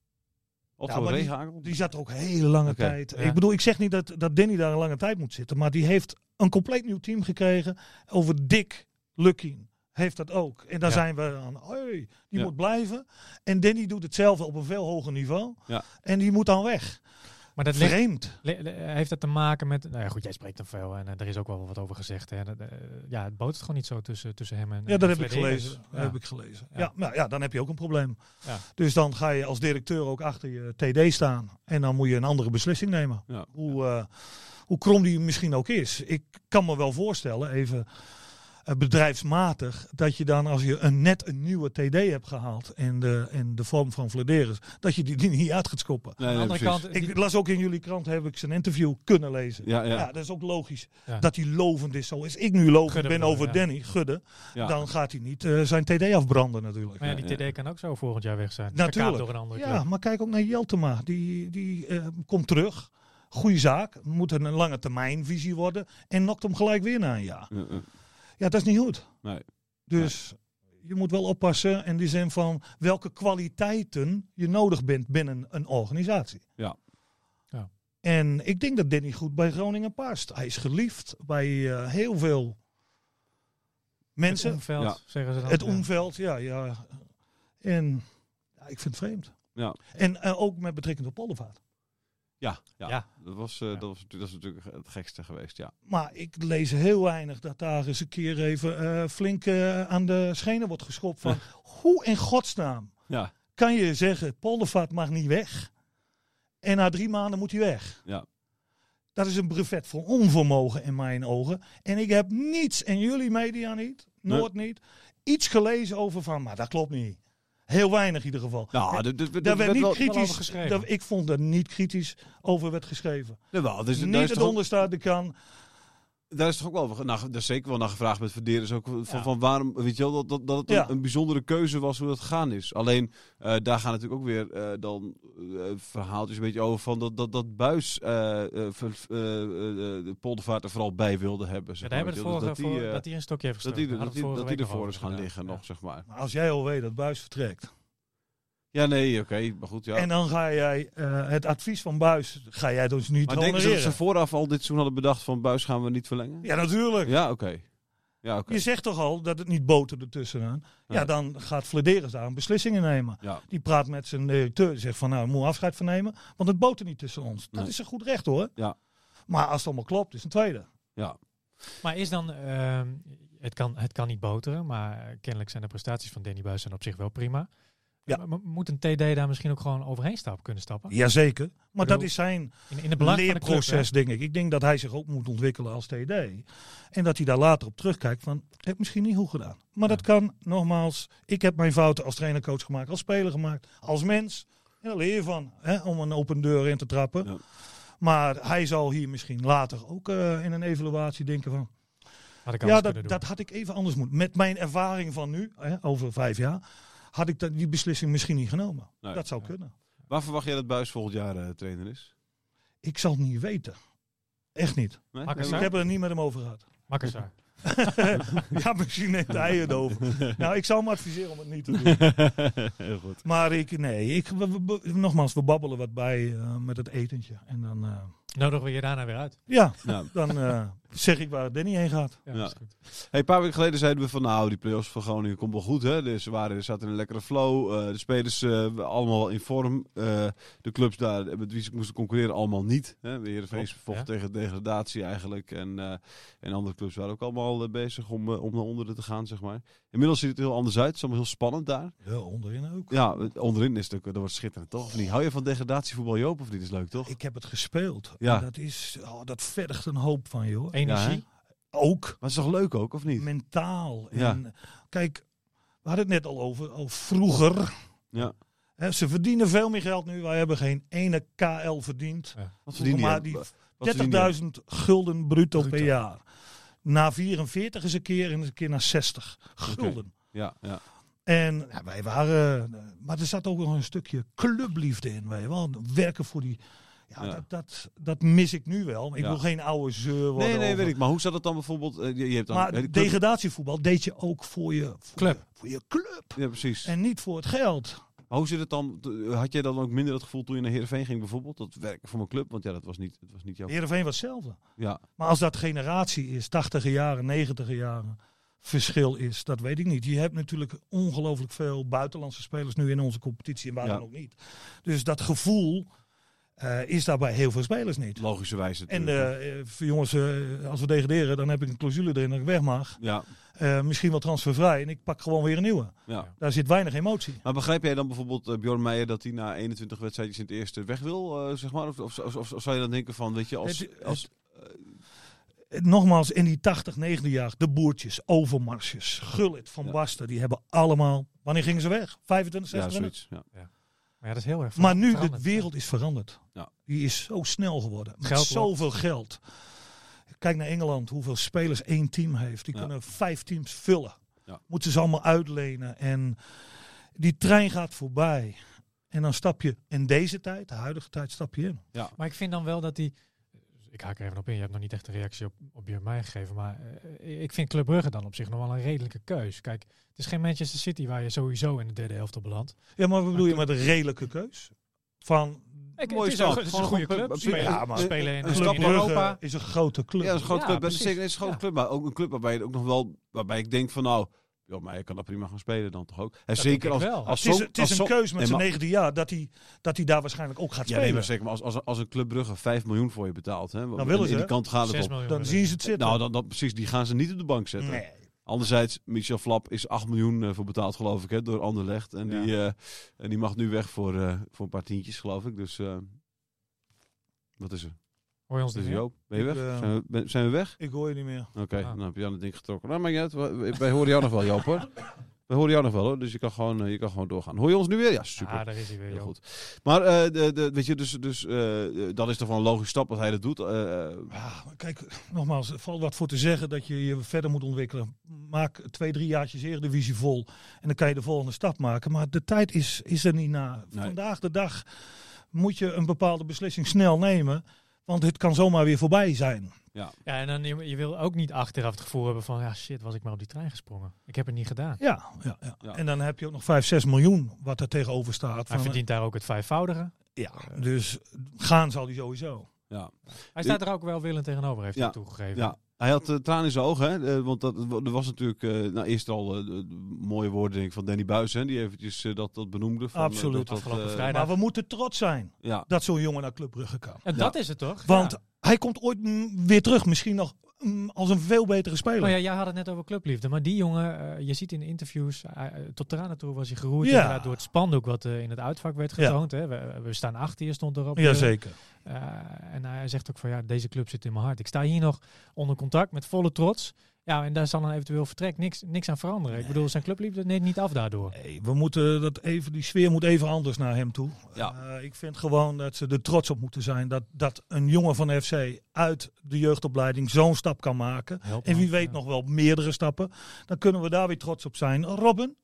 Otto Ja, die- Rehagel. Die zat er ook hele lange tijd. Ja. Ik bedoel, ik zeg niet dat, dat Danny daar een lange tijd moet zitten. Maar die heeft een compleet nieuw team gekregen. Over Dick Lukien heeft dat ook. En daar Ja. zijn we aan. Hey, die Ja. moet blijven. En Danny doet hetzelfde op een veel hoger niveau. Ja. En die moet dan weg. Maar dat Vreemd. heeft dat te maken met... Nou ja, goed, jij spreekt er veel en eh, er is ook wel wat over gezegd. Hè. Dat, eh, ja, het botert gewoon niet zo tussen, tussen hem en Ja, en dat heb ik gelezen. Dat Ja. heb ik gelezen. Ja. Ja. nou ja, dan heb je ook een probleem. Ja. Dus dan ga je als directeur ook achter je TD staan. En dan moet je een andere beslissing nemen. Ja. Hoe, eh, hoe krom die misschien ook is. Ik kan me wel voorstellen, even bedrijfsmatig, dat je dan als je een, net een nieuwe TD hebt gehaald in de, in de vorm van Vladeris, dat je die, die niet uit gaat schoppen. Nee, Aan de andere precies. kant... die- Ik las ook in jullie krant, heb ik zijn interview kunnen lezen. Ja, ja. Ja, dat is ook logisch. Ja. Dat hij lovend is. Zoals ik nu lovend Gudde ben over ja. Danny, Gudde. Ja. Dan gaat hij niet eh, zijn TD afbranden natuurlijk. maar ja, die Ja, TD kan ook zo volgend jaar weg zijn. Natuurlijk. Door een andere Ja, club. maar kijk ook naar Jeltema. Die, die eh, komt terug. Goeie zaak. Moet een lange termijn visie worden. En nokt hem gelijk weer na een jaar. Ja, ja. Dat is niet goed. Nee. Dus je moet wel oppassen in die zin van welke kwaliteiten je nodig bent binnen een organisatie. Ja. Ja. En ik denk dat Danny goed bij Groningen past. Hij is geliefd bij eh, heel veel mensen. Het omveld, Ja. zeggen ze dan. Het Ja. omveld, ja, ja. En ja, ik vind het vreemd. Ja. En eh, ook met betrekking tot Poldervaart. Ja, ja. Ja. Dat, was, eh, Ja. dat, was, dat is natuurlijk het gekste geweest, ja. Maar ik lees heel weinig dat daar eens een keer even eh, flink eh, aan de schenen wordt geschopt van hoe in godsnaam Ja, kan je zeggen Poldervaart mag niet weg en na drie maanden moet hij weg. ja. Dat is een brevet voor onvermogen in mijn ogen. En ik heb niets, en jullie media niet, Noord niet, iets gelezen over van, maar dat klopt niet. Heel weinig in ieder geval. Nou, Daar werd niet wel over kritisch, geschreven. ik vond dat niet kritisch over werd geschreven. Jawel, dus, niet het onderstaande kan. Daar is toch ook wel, naar, daar is zeker wel naar gevraagd met Verderen. Ook van, Ja. van waarom, weet je wel, dat, dat, dat het een, Ja. een bijzondere keuze was hoe dat gegaan is. Alleen, eh, daar gaan natuurlijk ook weer eh, dan eh, verhaaltjes een beetje over van dat, dat, dat Buis eh eh, eh, eh, de Poldervaart er vooral bij wilde hebben. Ja, Zeg daar maar, dat, die, dat hij een stokje heeft dat gestoken. die, dat die, dat die ervoor is gaan liggen nog, zeg maar. Maar als jij al weet dat Buis vertrekt. Ja, nee, oké, maar goed, ja. En dan ga jij eh, het advies van Buis, ga jij dus niet maar denken ze dat ze honoreren. vooraf al dit seizoen hadden bedacht van Buis gaan we niet verlengen? Ja, natuurlijk. Ja, oké. Ja, oké. Je zegt toch al dat het niet boterde tussenaan. Ja, Ja. dan gaat Flederis daar een beslissingen nemen. Ja. Die praat met zijn directeur. Die zegt van nou, we moeten afscheid van nemen. Want het botert niet tussen ons. Dat Nee. is een goed recht hoor. Ja. Maar als het allemaal klopt, is een tweede. ja. Maar is dan, ehm, het, kan, het kan niet boteren, maar kennelijk zijn de prestaties van Danny Buis zijn op zich wel prima. Ja. Maar, maar moet een TD daar misschien ook gewoon overheen stappen kunnen stappen? Jazeker. Maar bedoel, dat is zijn In, in het belang van de club, leerproces, denk ik. Ik denk dat hij zich ook moet ontwikkelen als TD. En dat hij daar later op terugkijkt van, heb ik misschien niet goed gedaan. Maar dat kan, nogmaals, ik heb mijn fouten als trainer-coach gemaakt, als speler gemaakt, als mens. En daar leer je van, hè, om een open deur in te trappen. Ja. Maar hij zal hier misschien later ook eh, in een evaluatie denken van? Had ik ja, dat had ik even anders moeten. Met mijn ervaring van nu, hè, over vijf jaar, had ik dat, die beslissing misschien niet genomen. Nee. dat zou Ja. kunnen. Waar verwacht jij dat Buis volgend jaar eh, trainer is? Ik zal het niet weten. Echt niet. Nee? Ik heb er niet met hem over gehad. Makkersaar. ja, misschien neemt hij het over. Nou, ik zou hem adviseren om het niet te doen. Heel goed. Maar ik, nee, ik, we- we- we- nogmaals, we babbelen wat bij eh, met het etentje. En dan, eh, Nodigen we je daarna weer uit. ja, Nou, dan eh, zeg ik waar Danny heen gaat. Ja, goed. Hey, een paar weken geleden zeiden we van nou, die play-offs van Groningen komt wel goed. Hè? Dus ze waren, zaten in een lekkere flow. Eh, de spelers eh, allemaal wel in vorm. Eh, de clubs daar met wie ze moesten concurreren allemaal niet. Hè? De Heerenveen vocht ja. tegen degradatie eigenlijk. En, eh, en andere clubs waren ook allemaal bezig om, om naar onderen te gaan, zeg maar. Inmiddels ziet het heel anders uit. Het is allemaal heel spannend daar. Ja, onderin ook. Ja, onderin is het ook, dat wordt schitterend, toch? Of niet? Hou je van degradatievoetbal, Joop, of niet? is leuk, toch? Ik heb het gespeeld. Ja. En dat, is, oh, dat vergt een hoop van je hoor. Energie. Ook Maar het is toch leuk ook, of niet? mentaal. Ja. En, kijk, we hadden het net al over. Al vroeger. Ja. Hè, ze verdienen veel meer geld nu. Wij hebben geen ene KL verdiend. Wat verdien maar je? die Wat verdien je? 30.000 gulden bruto, per jaar. Na 44 is een keer en een keer naar 60 gulden. Ja, ja. En ja, wij waren. eh, Maar er zat ook nog een stukje clubliefde in. Je wel. Werken voor die. Ja, Ja. Dat, dat, dat mis ik nu wel. Ik Ja. wil geen oude zeur worden. Nee, nee, over- weet ik. Maar hoe zat het dan bijvoorbeeld? eh, je, je hebt dan, Maar club- degradatievoetbal deed je ook voor je voor Club. Je, voor je club. Ja, precies. En niet voor het geld. Maar hoe zit het dan? Had jij dan ook minder het gevoel toen je naar Heerenveen ging bijvoorbeeld? Dat werken voor mijn club? Want ja, dat was niet, dat was niet jouw... Heerenveen was hetzelfde. Ja, Maar als dat generatie is, 80 jaren, 90 jaren, verschil is, dat weet ik niet. Je hebt natuurlijk ongelooflijk veel buitenlandse spelers nu in onze competitie en waar Ja. ook niet. Dus dat gevoel eh, is daar bij heel veel spelers niet. logischerwijs En natuurlijk. eh, eh, voor jongens, eh, als we degraderen, dan heb ik een clausule erin dat ik weg mag. ja, Eh, misschien wel transfervrij en ik pak gewoon weer een nieuwe. ja. Daar zit weinig emotie. Maar begrijp jij dan bijvoorbeeld eh, Bjorn Meijer dat hij na 21 wedstrijdjes in het eerste weg wil, eh, zeg maar? Of, of, of, of zou je dan denken van, weet je, als... Het- als Eh, Nogmaals, in die 80, 90 jaar, de boertjes, Overmarsjes, Gullit, Van Ja. Basten, die hebben allemaal... Wanneer gingen ze weg? 25, ja, 26? zoiets. Ja. Maar ja, dat is heel erg Maar nu, de wereld is veranderd. Ja. Die is zo snel geworden. Met Geld zoveel geld. Kijk naar Engeland, hoeveel spelers één team heeft. Die Ja. kunnen vijf teams vullen. Ja. Moeten ze allemaal uitlenen. En die trein gaat voorbij. En dan stap je in deze tijd, de huidige tijd, stap je in. Maar ik vind dan wel dat die... Ik haak er even op in. Je hebt nog niet echt een reactie op, op je mij gegeven. Maar eh, ik vind Club Brugge dan op zich nog wel een redelijke keus. Kijk, het is geen Manchester City waar je sowieso in de derde helft op belandt. Ja, maar wat bedoel je met een redelijke keus? Van Ik, Mooie het is, een, het is een goede club. club. Spelen, Ja, maar- spelen in, Brugge Europa. is een grote club. Ja, is een grote Ja, club. Dat is precies. zeker is een grote Ja. club. Maar ook een club waarbij, je ook nog wel, waarbij ik denk van nou, ja, maar je kan dat prima gaan spelen dan toch ook. En Dat zeker als, wel. als het is, het is als een keus met zijn 19 jaar dat hij, dat hij daar waarschijnlijk ook gaat Ja, spelen. nee, maar zeker. Maar als, als, als een Club Brugge 5 miljoen voor je betaalt, hè, willen in ze, die kant gaat het 6 op. dan willen zien ze. het zitten. Nou, dan, dan, precies, die gaan ze niet op de bank zetten. nee. Anderzijds, Michel Flap is 8 miljoen eh, voor betaald, geloof ik, hè, door Anderlecht. En, Ja. die, eh, en die mag nu weg voor, eh, voor een paar tientjes, geloof ik. Dus wat is er? Hoor je ons meer? Joop? Ben je Ik, weg? eh, zijn, we, ben- zijn we weg? Ik hoor je niet meer. Oké, Ah. dan heb je aan het ding getrokken. Nou, maar niet uit. Wij- horen jou nog wel, Joop, hoor. Wij horen jou nog wel, hoor. Dus je kan gewoon, eh, je kan gewoon doorgaan. Hoor je ons nu weer? Ja, super. Ah, daar is hij weer, Heel goed. Maar eh, de, de, weet je, dus, dus eh, dat is toch wel een logische stap dat hij dat doet. Ja, maar kijk, nogmaals, er valt wat voor te zeggen dat je je verder moet ontwikkelen. Maak twee, drie jaartjes Eredivisie vol en dan kan je de volgende stap maken. Maar de tijd is, is er niet na. Nee. Vandaag de dag moet je een bepaalde beslissing snel nemen, want het kan zomaar weer voorbij zijn. Ja, en dan je, je wil ook niet achteraf het gevoel hebben van, ja shit, was ik maar op die trein gesprongen. Ik heb het niet gedaan. Ja, ja, ja. Ja. en dan heb je ook nog 5, 6 miljoen wat er tegenover staat. Hij Van, verdient daar ook het vijfvoudige. ja, dus gaan zal hij sowieso. ja. Hij staat er ook wel willend tegenover, heeft Ja. hij toegegeven. ja, hij had uh, tranen in zijn ogen. Hè? Eh, want dat, er was natuurlijk eh, nou, eerst al mooie woorden denk ik, van Danny Buis. Hè? Die eventjes dat, dat benoemde. Van, Absoluut. dat, dat, Afgelopen vrijdag. Maar we moeten trots zijn Ja, dat zo'n jongen naar Club Brugge kan. En dat is het toch? Want Ja. hij komt ooit weer terug, misschien nog als een veel betere speler. Ja, jij had het net over clubliefde, maar die jongen, eh, je ziet in de interviews, tot tranen toe was hij geroerd Ja. door het spandoek wat eh, in het uitvak werd Ja. getoond. Hè. We, we staan achter, hier stond erop. Jazeker. eh, en hij zegt ook van ja, deze club zit in mijn hart. Ik sta hier nog onder contact met volle trots. Ja, en daar zal een eventueel vertrek niks, niks aan veranderen. Ik bedoel, zijn clubliefde neemt niet af daardoor. Nee, we moeten dat even, die sfeer moet even anders naar hem toe. Ja. Eh, ik vind gewoon dat ze er trots op moeten zijn dat, dat een jongen van FC uit de jeugdopleiding zo'n stap kan maken. Help En wie weet Ja. nog wel meerdere stappen. Dan kunnen we daar weer trots op zijn. Robin,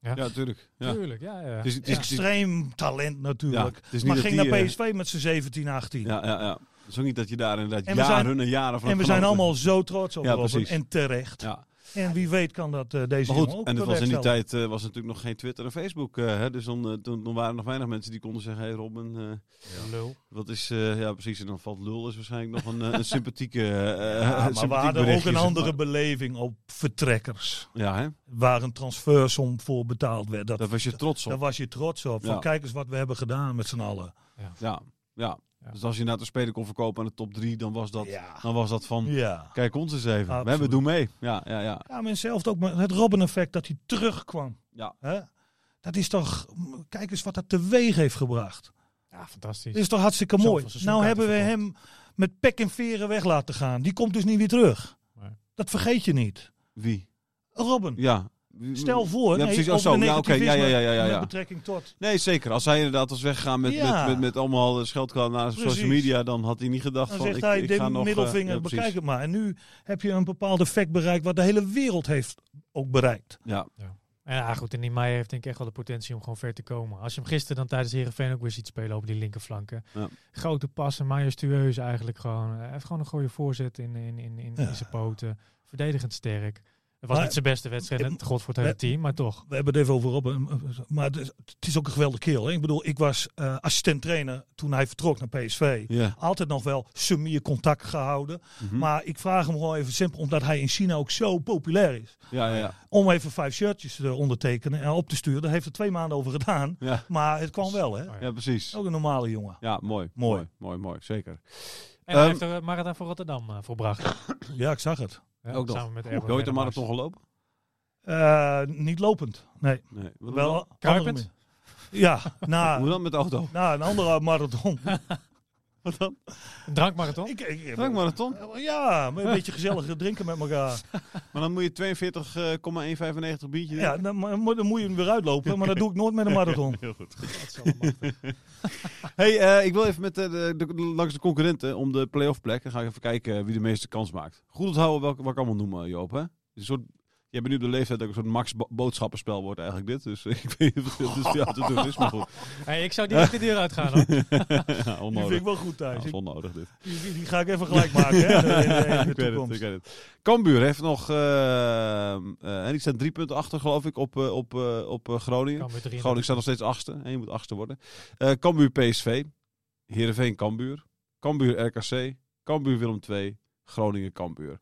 Ja, ja natuurlijk. Ja. tuurlijk. Ja, ja. Het is, het is, extreem talent natuurlijk. Ja, het maar ging die, naar eh, PSV met zijn 17, 18. Ja, ja, ja. Het is ook niet dat je daar inderdaad En jaren zijn- en jaren van en we zijn allemaal zo trots op Ja, Robin. precies. En terecht. Ja. En wie weet kan dat eh, deze Maar jongen goed, ook en het was in die tijd eh, was natuurlijk nog geen Twitter en Facebook. eh, hè? Dus dan, toen, toen waren er nog weinig mensen die konden zeggen: Hé hey Robin, eh, Lul. wat is. eh, ja, precies. En dan valt lul is waarschijnlijk nog een, een sympathieke. eh, Ja, maar sympathiek we hadden ook een zeg andere maar. beleving op vertrekkers. Ja, hè? Waar een transfersom voor betaald werd. Dat, Daar was je trots op. daar was je trots op. Van Ja. kijk eens wat we hebben gedaan met z'n allen. Ja, ja. Ja. Dus als je nou te spelen kon verkopen aan de top 3, dan was dat, Ja. dan was dat van. Ja. Kijk ons eens even. We Absoluut. hebben doen mee. Ja, ja, ja. Ja, maar ook maar het Robin-effect dat hij terugkwam. Ja. Hè? Dat is toch, kijk eens wat dat teweeg heeft gebracht. Ja, fantastisch. Dat is toch hartstikke mooi. Nou hebben we hem met pek en veren weg laten gaan. Die komt dus niet weer terug. Nee. Dat vergeet je niet. Wie? Robin, Ja. Stel voor, Ja, nee, precies. Oh, over zo. de Ja, oké. Ja, ja, ja, ja, ja, met ja. betrekking tot. Nee, zeker. Als hij inderdaad was weggegaan met, Ja. met, met, met allemaal scheldkanaals naar Precies. social media, dan had hij niet gedacht Dan van zegt ik, hij, ik de ga nog... eh, middelvinger, ja, precies. bekijk het maar. En nu heb je een bepaald effect bereikt wat de hele wereld heeft ook bereikt. Ja, En ja, goed, en die Meijer heeft denk ik echt wel de potentie om gewoon ver te komen. Als je hem gisteren dan tijdens Heerenveen ook weer ziet spelen op die linkerflanken. Ja. Grote passen, majestueus eigenlijk gewoon. Hij heeft gewoon een goede voorzet in, in, in, in, Ja. in zijn poten. Verdedigend sterk. Het was Maar- niet zijn beste wedstrijd, Eh, het god voor het hele we- team, maar toch. We hebben het even over Robben. Maar het is, het is ook een geweldige kerel. hè. Ik bedoel, ik was eh assistent trainer toen hij vertrok naar PSV. ja. Altijd nog wel semier contact gehouden. Mhm. Maar ik vraag hem gewoon even simpel, omdat hij in China ook zo populair is. ja, ja, ja. Om even vijf shirtjes te ondertekenen en op te sturen. Daar heeft er twee maanden over gedaan. Ja, Maar het kwam wel, hè? Ja. precies. Ook een normale jongen. Ja, mooi. Mooi. Mooi, mooi, mooi, zeker. En Ehm, hij heeft de marathon voor Rotterdam uh, volbracht. Ja, ik zag het. Ja, Ook nog. samen met Heb Erwin je ooit een marathon gelopen? Eh, niet lopend. Nee. Nee. Wel? Kruipend? Ja, Hoe na, dan met de auto? na een andere marathon. Wat dan? Een drankmarathon? ik, ik, Drankmarathon? Ja, met een beetje gezellig drinken met elkaar. Maar dan moet je 42,195 biertje Ja, dan, mo- dan moet je hem weer uitlopen, maar dat doe ik nooit met een marathon. Heel goed. Hey, eh, ik wil even met de, de, de- langs de concurrenten om de playoff plek. Dan ga ik even kijken wie de meeste kans maakt. Goed onthouden welke wat ik allemaal noem, Joop. Hè? Een soort, jij bent nu op de leeftijd dat ik een soort max bo- boodschappenspel wordt eigenlijk dit. Dus ik weet niet of het dus te doen is, maar goed. Hey, ik zou direct de deur uitgaan hoor. Ja, Die vind onnodig. ik wel goed Ja, thuis. dat is onnodig dit. Die, ga ik even gelijk maken hè, in de, in de ik weet het, ik weet het. Cambuur heeft nog, eh, eh, en die staan drie punten achter geloof ik op, eh, op, eh, op eh, Groningen. Groningen staat nog steeds achtste. En je moet achtste worden. Eh Cambuur PSV. Heerenveen Cambuur. Cambuur RKC. Cambuur Willem II. Groningen Cambuur.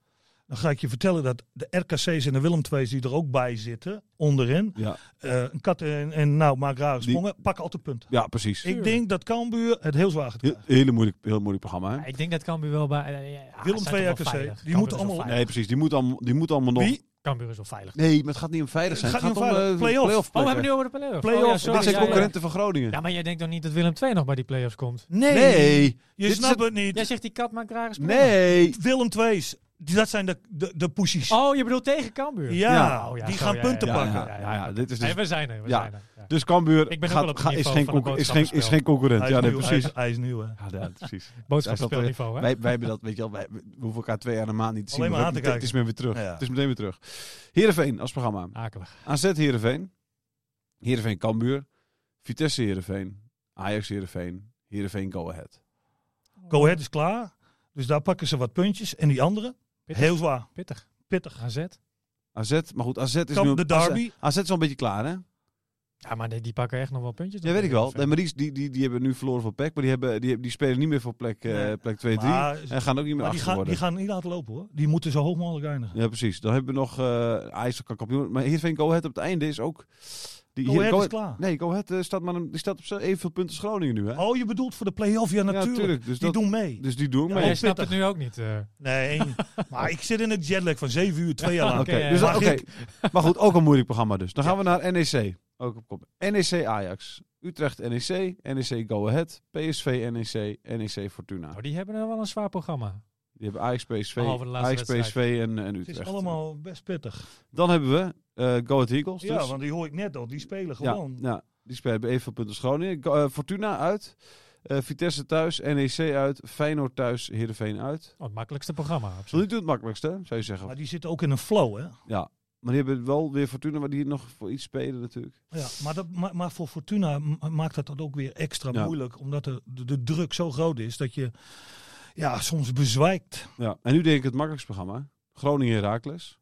Dan ga ik je vertellen dat de RKC's en de Willem II's die er ook bij zitten, onderin. Ja, eh, een kat en, en nou, maak rare Die- sprongen, pakken altijd punten. ja precies. Ik denk dat Cambuur het heel zwaar gaat krijgen. hele moeilijk, heel moeilijk programma, hè? Ja, ik denk dat Cambuur wel bij... eh, ja, Willem zijn II toch wel RKC, veilig. die Cambuur moeten is wel allemaal- veilig. Nee, precies. Die moet allemaal, die moet allemaal nog... Wie? Cambuur is wel veilig. Nee, maar het gaat niet om veilig zijn. Het Het gaat om om veilig. eh, Play-off. Oh, we hebben nu over de play-offs. Play-offs, Oh, ja, dit sorry, Dit zijn ja, ja. concurrenten van Groningen. Ja, maar jij denkt toch niet dat Willem II nog bij die play-offs komt? Nee, Nee. je Dit snapt het niet. Jij zegt die kat maakt rare sprongen. Nee. Willem II's, die- dat zijn de, de, de poesies. Oh, je bedoelt tegen Cambuur? ja, Ja. Oh, ja, die zo, gaan ja, punten ja, Ja, pakken. ja, ja, ja, dit is dus... Nee, we zijn er. We Ja. zijn er. Ja. Dus Cambuur Ik ben ook wel gaat, op het gaat- is, geen een is, geen, is geen concurrent. Hij, Ja, is nee, nieuw, hij, precies. is, hij is nieuw, hè. Ja, ja, precies. Boodschappenspelniveau, hè? Wij, wij hebben dat, weet je wel, wij, we hoeven elkaar twee jaar de maand niet te zien. Alleen maar aan te het- Het is weer terug. Ja. Het is meteen weer terug. Heerenveen als programma. Akelig. AZ Heerenveen. Heerenveen Cambuur. Vitesse Heerenveen. Ajax Heerenveen. Heerenveen Go Ahead. Go Ahead is klaar. Dus daar pakken ze wat puntjes. En die andere, Pittig. heel zwaar. Pittig. Pittig. AZ. AZ, maar goed, AZ is Kam- nu... de derby. AZ, AZ is al een beetje klaar, hè? Ja, maar die, die pakken echt nog wel puntjes. Ja, weet ik wel. Nee, maar die, die, die, die hebben nu verloren voor plek, maar die, hebben, die, die spelen niet meer voor plek, eh, plek 2, 3. Maar, En gaan ook niet meer maar die, achter gaan, worden. die gaan niet laten lopen hoor. Die moeten zo hoog mogelijk eindigen. Ja, precies. Dan hebben we nog uh, Ajax kan kampioen. Maar Heerenveen Go Ahead op het einde is ook... Die, Go Go is klaar. Nee, Go Ahead eh, staat, maar een, die staat op evenveel punten als Groningen nu, hè? Oh, je bedoelt voor de play-off? Ja, natuurlijk. tuurlijk. Dus, die dat, doen mee. dus die doen Ja, Maar mee. jij snapt het nu ook niet. eh. Nee, maar ik zit in een jetlag van 7 uur, twee jaar lang. Oké, dus ik- Maar goed, ook een moeilijk programma dus. Dan gaan we naar NEC. Ook op kop. NEC Ajax. Utrecht NEC. NEC Go Ahead. PSV NEC. NEC Fortuna. Oh, die hebben er wel een zwaar programma. Die hebben Ajax PSV. Ajax PSV en, en Het Utrecht. is allemaal best pittig. Dan hebben we eh Go Ahead Eagles. Dus. Ja, want die hoor ik net al. Die spelen gewoon. Ja, ja, die spelen bij evenveel punten Groningen. Go- eh, Fortuna uit. Eh, Vitesse thuis. NEC uit. Feyenoord thuis. Heerenveen uit. Oh, het makkelijkste programma. Tot nu Absoluut. toe het makkelijkste, zou je zeggen. Maar die zitten ook in een flow, hè? Ja. Maar die hebben wel weer Fortuna, maar die nog voor iets spelen natuurlijk. Ja, maar, dat, maar, maar voor Fortuna maakt dat dat ook weer extra Ja. moeilijk. Omdat de, de, de druk zo groot is dat je ja, soms bezwijkt. Ja. En nu denk ik het makkelijkste programma. Groningen Heracles.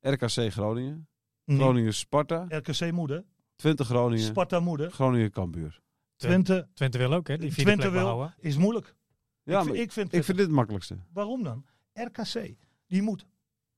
RKC Groningen. Nee, Groningen Sparta. RKC moeder. Twente Groningen. Sparta moeder. Groningen Cambuur. Twente Twente wil ook, hè? Die vierde Twente plek wil- behouden. is moeilijk. Ja, ik, maar vind, ik vind ik vind dit het makkelijkste. Waarom dan? RKC. Die moet.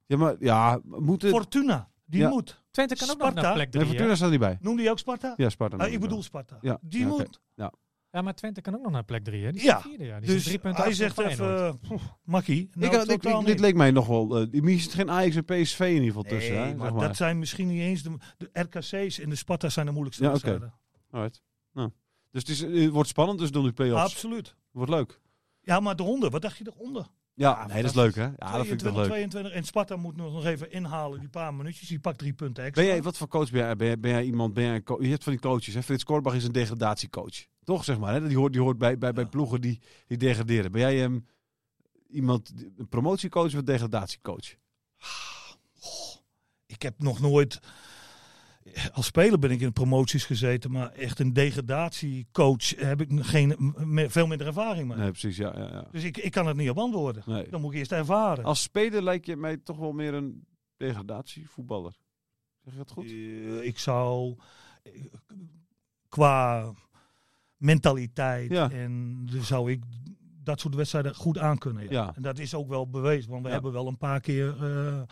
Ja, maar ja, moet het... Fortuna. Die Ja. moet. Twente kan ook nog Sparta? naar plek Nee, 3. Fortuna staat er niet bij. Noemde je ook Sparta? Ja, Sparta. Ah, ik bedoel. Sparta. Ja, Die ja, moet. Ja, maar Twente kan ook nog naar plek 3, hè? Die Ja. vierde, ja. Die Dus is drie punten hij zegt even, makkie. Nou, ik- ik- dit niet. leek mij nog wel... eh er zit geen Ajax en PSV in ieder geval tussen. Hè, maar, zeg maar. dat zijn misschien niet eens de, de RKC's en de Sparta zijn de moeilijkste Ja, oké. Alright. Nou. Dus het, is, het wordt spannend, dus dan die play-offs. Absoluut. Wordt leuk. Ja, maar eronder, wat dacht je eronder? Ja, nee, dat is leuk hè. Ja, dat vind ik 22, toch leuk. 22 en Sparta moet nog even inhalen, die paar minuutjes. Die pakt drie punten extra. Ben jij, wat voor coach ben jij? Ben jij, ben jij iemand, ben jij je hebt van die coaches, hè? Frits Korbach is een degradatiecoach. Toch, zeg maar, hè? Die hoort, die hoort bij, bij, bij ploegen die, die degraderen. Ben jij hem iemand, een promotiecoach of een degradatiecoach? Ik heb nog nooit... Als speler ben ik in promoties gezeten, maar echt een degradatiecoach heb ik geen, me- veel minder ervaring mee. Nee, precies, ja. ja, ja. Dus ik, ik kan het niet op antwoorden. Nee. Dan moet ik eerst ervaren. Als speler lijkt je mij toch wel meer een degradatievoetballer. Zeg je dat goed? Eh, ik zou eh, qua mentaliteit Ja. en dus zou ik dat soort wedstrijden goed aankunnen. Ja. Ja. En dat is ook wel bewezen, want we hebben wel een paar keer eh,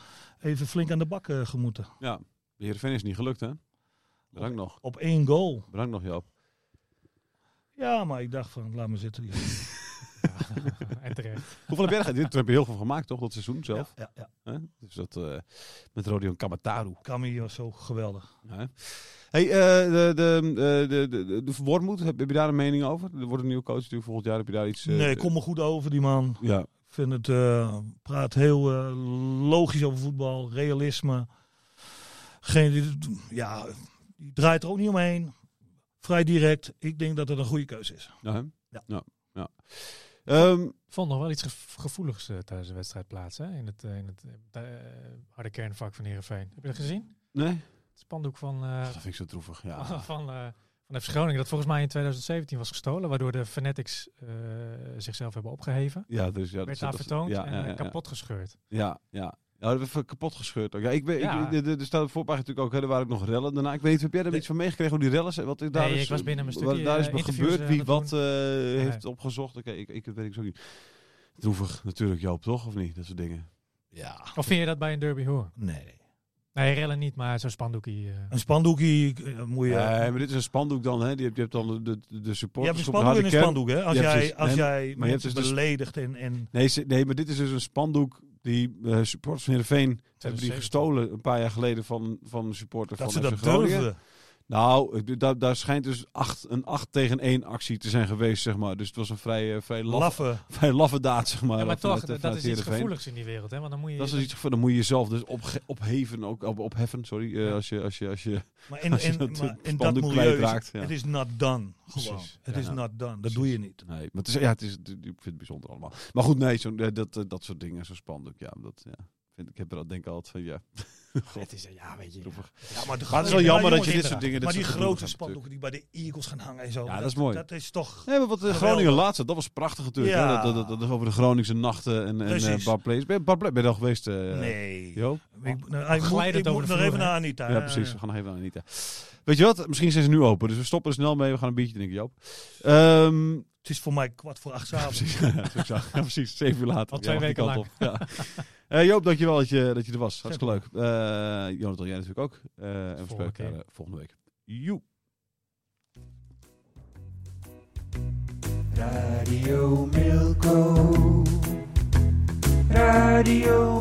even flink aan de bak gemoeten. Ja. De Heerenveen is niet gelukt, hè? Bedankt nog. Op één goal. Bedankt nog, Joop. Ja, maar ik dacht van, laat me zitten. en terecht. Hoeveel heb jij er? Dit heb je heel veel gemaakt, toch? Dat seizoen zelf. Ja, ja, ja. Hè? Dus dat eh, met Rodion Kamataru. Kami was zo geweldig. Ja. Hey, eh, de, de, de, de, de, de Wormoed, heb, heb je daar een mening over? Er wordt een nieuwe coach natuurlijk volgend jaar. Heb je daar iets... eh, nee, kom me goed over die man. Ja, Ik vind het, eh, praat heel eh, logisch over voetbal, realisme. Geen, die- ja, die draait er ook niet omheen. Vrij direct. Ik denk dat het een goede keuze is. ja? Ja. ja. ja. Ehm, Ik vond nog wel iets gev- gevoeligs eh, tijdens de wedstrijd plaats. Hè? In het, eh, in het eh, harde kernvak van Heerenveen. Heb je dat gezien? nee? Het spandoek van, eh, Dat vind ik zo droevig, ja. van, eh van FC Groningen. Dat volgens mij in 2017 was gestolen. Waardoor de Fanatics zichzelf hebben opgeheven. Ja, dus ja, werd dat- daar dat- vertoond ja, en ja, ja, kapot gescheurd. Ja, ja. Ja, dat hebben we kapot gescheurd ook. Ja, ik ben, Ja. Ik, de- de- er staat op voorpagina natuurlijk ook, hè, er waren ook nog rellen. Daarna, ik weet niet, heb jij er Nee. iets van meegekregen hoe die rellen zijn? Wat is daar Nee, is, ik was binnen mijn wat stukje, Daar is eh, wat interviews, gebeurd, eh, wie wat het eh, heeft opgezocht. Oké, ik, ik weet ik zo niet. Droevig natuurlijk, Joop, toch? Of niet? Dat soort dingen. Ja. Of vind je dat bij een derby hoor? Nee. Nee, rellen niet, maar zo'n spandoekie. eh, Een spandoekie eh, moet je... Nee, maar dit is een spandoek dan, hè? Die hebt, je hebt dan de, de, de je hebt supporters een spandoek en een spandoek, hè? Als jij, precies. als Nee, jij maar je hebt dus de- beledigt en... en Nee, nee, maar dit is dus een spandoek die eh, supporters van Heerenveen hebben die 2007. gestolen een paar jaar geleden van, van een supporter dat van ze FC dat Groningen. durven. Nou, daar, daar schijnt dus acht, een 8 tegen 1 actie te zijn geweest, zeg maar. Dus het was een vrij, eh, vrij, laffe, Laffe. vrij laffe daad, zeg maar. ja, maar vanuit- toch, dat vanuit is iets gevoeligs in die wereld. Hè? Want dan moet je... Dat is iets dan moet je jezelf dus opge- opheven, ook op, opheffen, sorry. eh, als je, als je, als je, Maar in, Als je in, dat maar in dat milieu kwijtraakt, ja. het is not done. Gewoon. Het is Ja. not done. Dat Precies. doe je niet. nee, maar het is, ja, het is, ik vind het bijzonder allemaal. Maar goed, nee, zo, dat, dat, soort dingen, zo'n spandoek, ja, dat, ja. Vind, ik heb er al denk ik altijd van, ja, Het is, ja, weet je. Ja, maar, de Maar het is wel jammer dat je dit soort dingen... dit Maar die grote spandoeken die bij de Eagles gaan hangen en zo. Ja, dat is mooi. Dat is toch... Nee, maar wat de Geweldig. Groningen laatste, dat was prachtig natuurlijk. Ja. hè? Dat, dat, dat, dat over de Groningse nachten en, en uh, bar plays. Ben, bar ben je al geweest, eh nee. Joop? Ik, nou, ik moet, ik de nog vloer, even naar Anita. Ja, precies. We gaan nog even naar Anita. Weet je wat? Misschien zijn ze nu open, dus we stoppen er snel mee. We gaan een biertje drinken, Joop. Ehm Het is voor mij kwart voor acht ja, s'avonds. precies. ja, zou- ja, precies. Zeven uur later. Al twee Ja, weken kant op. Ja. Eh, Joop, dankjewel dat je, dat je er was. Hartstikke leuk. Eh Jonathan, jij natuurlijk ook. Eh, en we Volgende spreken elkaar, volgende week. Joe. Radio Milko. Radio